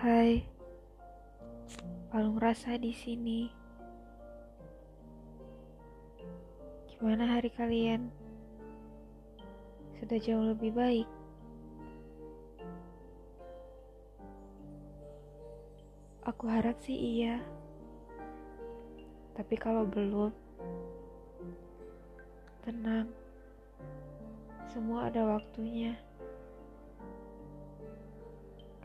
Hai, Palung rasa di sini. Gimana hari kalian? Sudah jauh lebih baik. Aku harap sih iya. Tapi kalau belum, tenang. Semua ada waktunya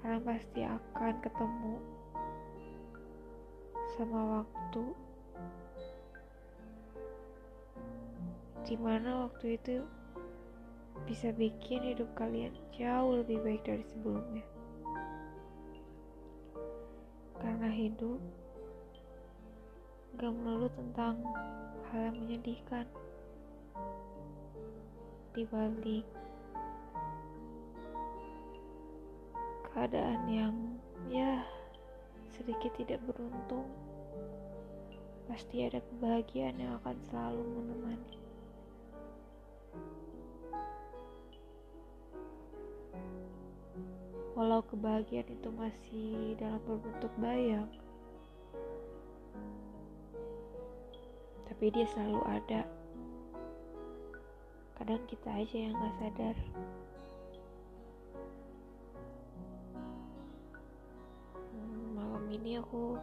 kalian pasti akan ketemu sama waktu di mana waktu itu bisa bikin hidup kalian jauh lebih baik dari sebelumnya. Karena hidup gak melulu tentang hal yang menyedihkan. Dibalik keadaan yang ya sedikit tidak beruntung. Pasti ada kebahagiaan yang akan selalu menemani. Walau kebahagiaan itu masih dalam berbentuk bayang tapi dia selalu ada. Kadang kita aja yang gak sadar aku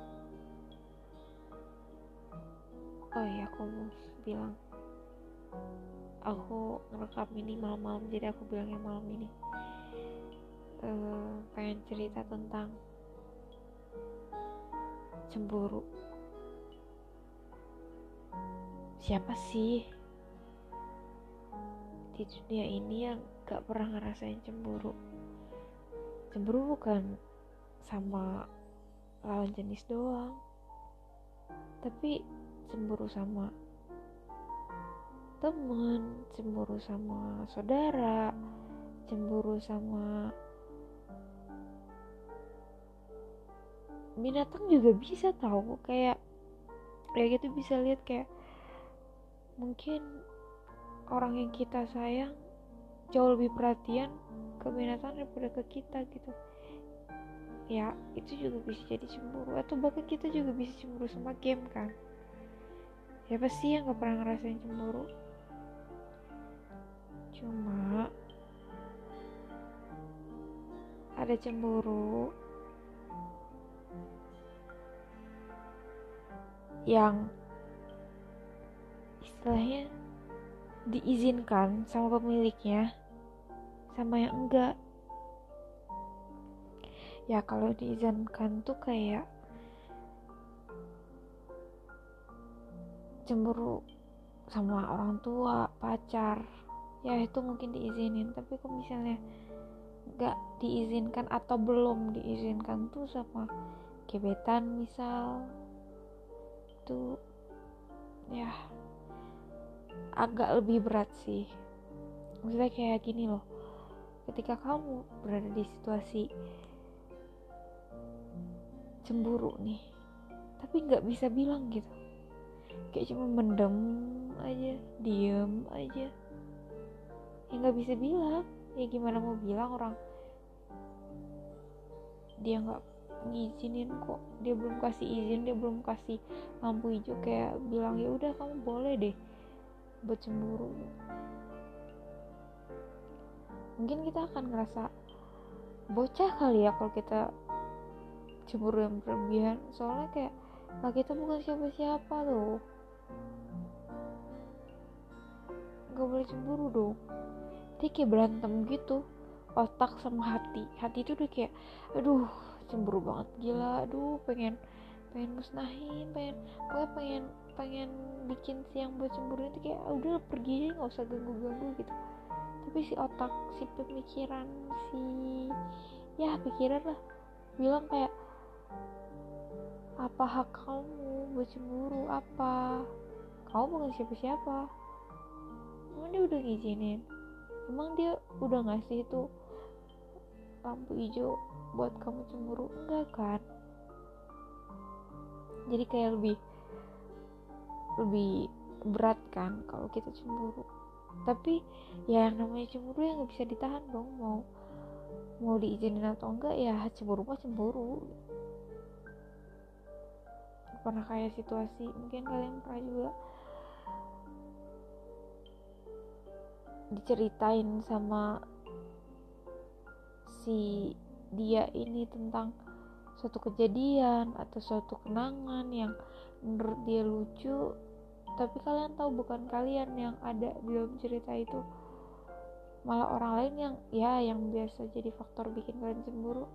oh iya aku mau bilang aku ngerekam ini malam-malam jadi aku bilangnya malam ini. Uh, pengen cerita tentang cemburu. Siapa sih di dunia ini yang gak pernah ngerasain cemburu? Cemburu bukan sama lawan jenis doang. Tapi cemburu sama temen cemburu sama saudara cemburu sama binatang juga bisa tahu kayak ya gitu bisa lihat kayak mungkin orang yang kita sayang jauh lebih perhatian ke binatang daripada ke kita gitu ya itu juga bisa jadi cemburu. Atau bahkan kita juga bisa cemburu sama game kan? Siapa sih yang gak pernah ngerasain cemburu? Cuma ada cemburu. Yang istilahnya diizinkan sama pemiliknya sama yang enggak ya kalau diizinkan tuh kayak cemburu sama orang tua pacar. Ya itu mungkin diizinin. Tapi kok misalnya nggak diizinkan atau belum diizinkan tuh sama gebetan misal itu ya agak lebih berat sih. Maksudnya kayak gini loh ketika kamu berada di situasi cemburu nih. Tapi nggak bisa bilang gitu. Kayak cuma mendem aja diem aja. Ya nggak bisa bilang. Ya gimana mau bilang orang? Dia nggak ngizinin kok. Dia belum kasih izin dia belum kasih lampu hijau. Kayak bilang ya udah kamu boleh deh buat cemburu. Mungkin kita akan ngerasa bocah kali ya kalau kita cemburu yang berlebihan. Soalnya kayak lah kita bukan siapa-siapa loh nggak boleh cemburu dong. Dia kayak berantem gitu. Otak sama hati. Hati itu udah kayak aduh cemburu banget gila. Aduh pengen pengen musnahin pengen pokoknya pengen pengen bikin siang buat cemburu itu kayak ah, udah pergi aja nggak usah ganggu ganggu gitu. Tapi si otak si pemikiran si ya pikiran lah bilang kayak apa hak kamu buat cemburu apa? Kamu bukan siapa-siapa. Emang dia udah ngizinin? Emang dia udah ngasih itu lampu hijau buat kamu cemburu? Enggak kan? Jadi kayak lebih lebih berat kan kalau kita cemburu. Tapi ya yang namanya cemburu ya nggak bisa ditahan dong. Mau mau diizinin atau enggak ya cemburu mah cemburu pernah kayak situasi mungkin kalian pernah juga diceritain sama si dia ini tentang suatu kejadian atau suatu kenangan yang menurut dia lucu tapi kalian tahu bukan kalian yang ada di dalam cerita itu. Malah orang lain yang ya yang biasa jadi faktor bikin kalian cemburu.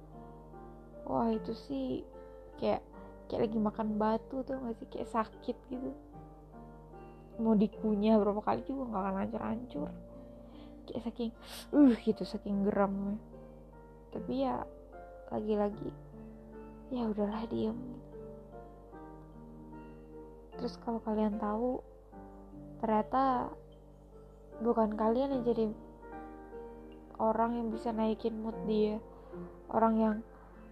Wah itu sih kayak kayak lagi makan batu tuh gak sih? Kayak sakit gitu. Mau dikunyah berapa kali juga nggak akan hancur-hancur. Kayak saking uh gitu saking geram tapi ya lagi-lagi ya udahlah diem. Terus kalau kalian tahu ternyata bukan kalian yang jadi orang yang bisa naikin mood dia. Orang yang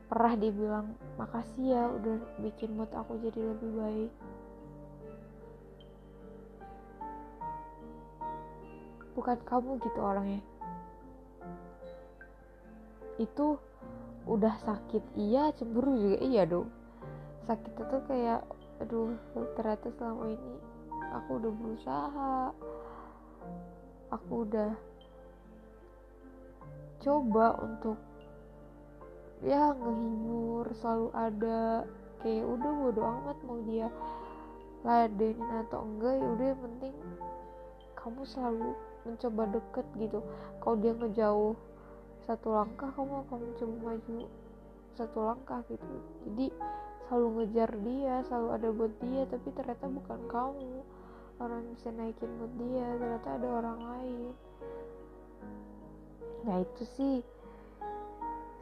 pernah dibilang makasih ya udah bikin mood aku jadi lebih baik. Bukan kamu gitu orangnya. Itu udah sakit iya cemburu juga iya dong. Sakit itu kayak aduh ternyata selama ini aku udah berusaha. Aku udah coba untuk ya ngehibur selalu ada. Kayak udah bodo amat mau dia ladenin atau enggak ya udah yang penting kamu selalu mencoba deket gitu. Kalau dia ngejauh satu langkah kamu akan mencoba maju satu langkah gitu. Jadi selalu ngejar dia selalu ada buat dia tapi ternyata bukan kamu orang bisa naikin mood dia ternyata ada orang lain. Nah itu sih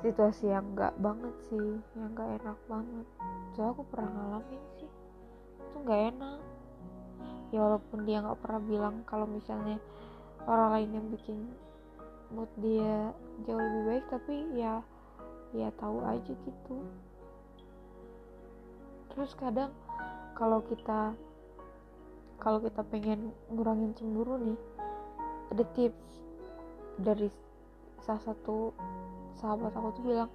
situasi yang gak banget sih yang gak enak banget. So aku pernah ngalamin sih itu gak enak. Ya walaupun dia nggak pernah bilang kalau misalnya orang lain yang bikin mood dia jauh lebih baik tapi ya ya tahu aja gitu. Terus kadang kalau kita kalau kita pengen ngurangin cemburu nih ada tips dari salah satu sahabat aku tuh bilang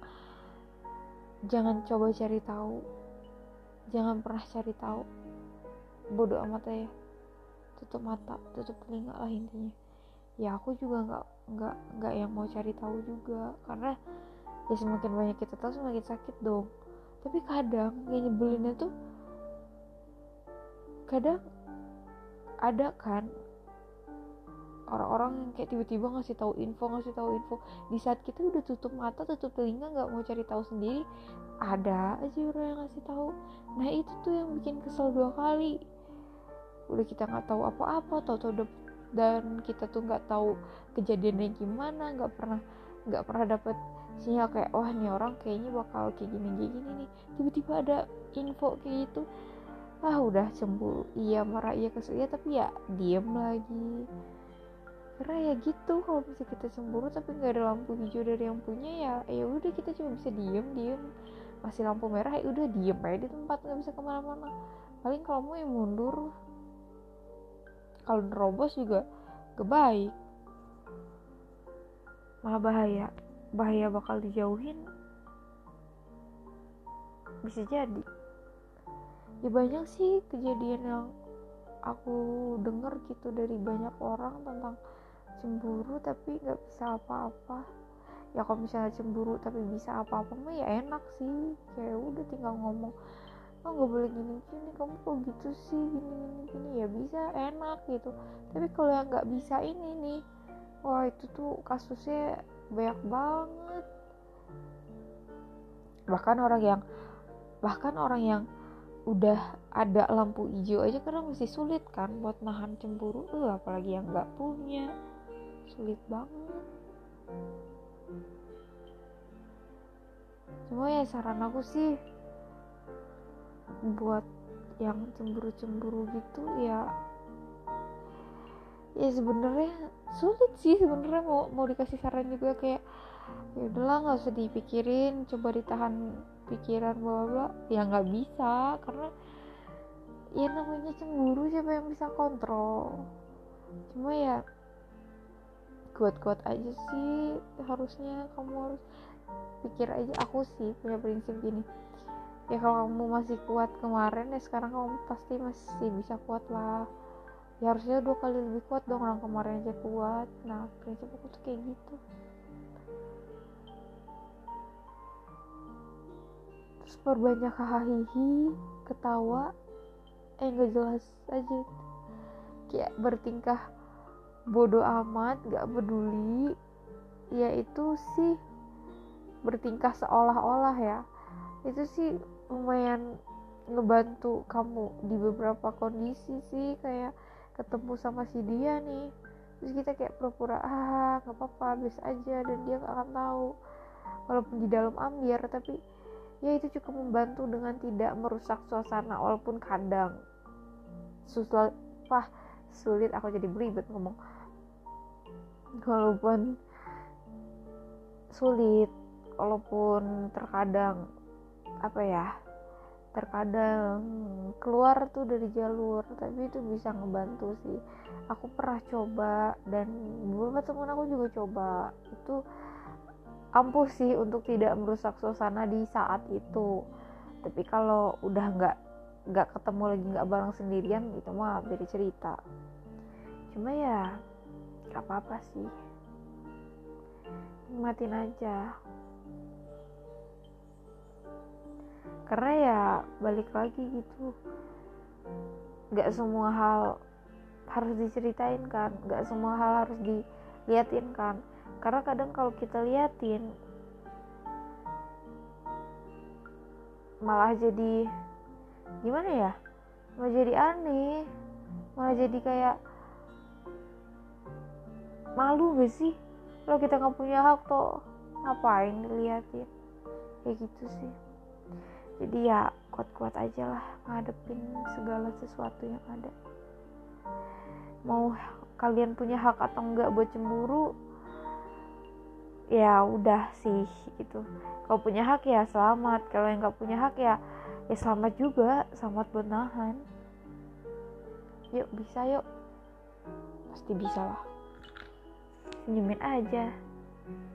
jangan coba cari tahu. Jangan pernah cari tahu. Bodoh amat ya. Tutup mata tutup telinga lah intinya. Ya aku juga nggak nggak nggak yang mau cari tahu juga. Karena ya semakin banyak kita tahu semakin sakit dong. Tapi kadang yang nyebelinnya tuh kadang ada kan orang-orang yang kayak tiba-tiba ngasih tahu info ngasih tahu info. Di saat kita udah tutup mata tutup telinga nggak mau cari tahu sendiri ada aja orang yang ngasih tahu. Nah itu tuh yang bikin kesel dua kali. Udah kita nggak tahu apa-apa tau-tau udah dan kita tuh nggak tahu kejadiannya gimana nggak pernah nggak pernah dapet sinyal kayak wah nih orang kayaknya bakal kayak gini kayak gini nih. Tiba-tiba ada info kayak gitu. Ah udah cemburu. Iya marah iya kesel. Iya tapi ya diem lagi karena ya gitu kalau bisa kita cemburu tapi nggak ada lampu hijau dari yang punya ya ya udah kita cuma bisa diem diem. Masih lampu merah ya udah diem aja di tempat nggak bisa ke mana-mana. Paling kalau mau yang mundur. Kalau nerobos juga kebaik malah bahaya. Bahaya bakal dijauhin. Bisa jadi. Ya banyak sih kejadian yang aku denger gitu dari banyak orang tentang cemburu tapi nggak bisa apa-apa. Ya kalau misalnya cemburu tapi bisa apa-apa mah ya enak sih. Kayak udah tinggal ngomong oh nggak boleh gini gini kamu kok gitu sih? Gini gini. Gini ya bisa enak gitu. Tapi kalau yang nggak bisa ini nih wah itu tuh kasusnya banyak banget. Bahkan orang yang bahkan orang yang udah ada lampu hijau aja karena masih sulit kan buat nahan cemburu. Uh, apalagi yang nggak punya sulit banget. Cuma ya saran aku sih buat yang cemburu-cemburu gitu ya ya sebenarnya sulit sih sebenarnya mau mau dikasih saran juga kayak ya udahlah nggak usah dipikirin coba ditahan pikiran bla bla ya nggak bisa karena ya namanya cemburu siapa yang bisa kontrol. Cuma ya kuat-kuat aja sih harusnya kamu harus pikir aja. Aku sih punya prinsip gini ya kalau kamu masih kuat kemarin ya sekarang kamu pasti masih bisa kuat lah. Ya harusnya dua kali lebih kuat dong orang kemarin aja kuat. Nah prinsip aku tuh kayak gitu. Terus perbanyak hahihi ketawa eh nggak jelas aja. Kayak bertingkah bodoh amat gak peduli. Ya itu sih bertingkah seolah-olah ya. Itu sih lumayan ngebantu kamu di beberapa kondisi sih kayak ketemu sama si dia nih. Terus kita kayak pura-pura ah nggak apa-apa biasa aja dan dia nggak akan tahu. Walaupun di dalam ambiar tapi ya itu cukup membantu dengan tidak merusak suasana walaupun kadang susah sulit aku jadi beribet ngomong walaupun sulit walaupun terkadang apa ya terkadang keluar tuh dari jalur tapi itu bisa ngebantu sih. Aku pernah coba dan beberapa temen aku juga coba. Itu ampuh sih untuk tidak merusak suasana di saat itu. Tapi kalau udah nggak nggak ketemu lagi nggak bareng sendirian itu mah beda cerita. Cuma ya nggak apa-apa sih. Nikmatin aja. Karena ya balik lagi gitu. Nggak semua hal harus diceritain kan. Nggak semua hal harus diliatin kan. Karena kadang kalau kita liatin malah jadi gimana ya? Malah jadi aneh. Malah jadi kayak malu gak sih? Kalau kita nggak punya hak tuh ngapain diliatin? Kayak gitu sih. Jadi ya kuat-kuat aja lah ngadepin segala sesuatu yang ada. Mau kalian punya hak atau enggak buat cemburu ya udah sih itu kalau punya hak ya selamat. Kalau yang nggak punya hak ya ya selamat juga. Selamat buat nahan. Yuk bisa yuk. Pasti bisa lah senyumin aja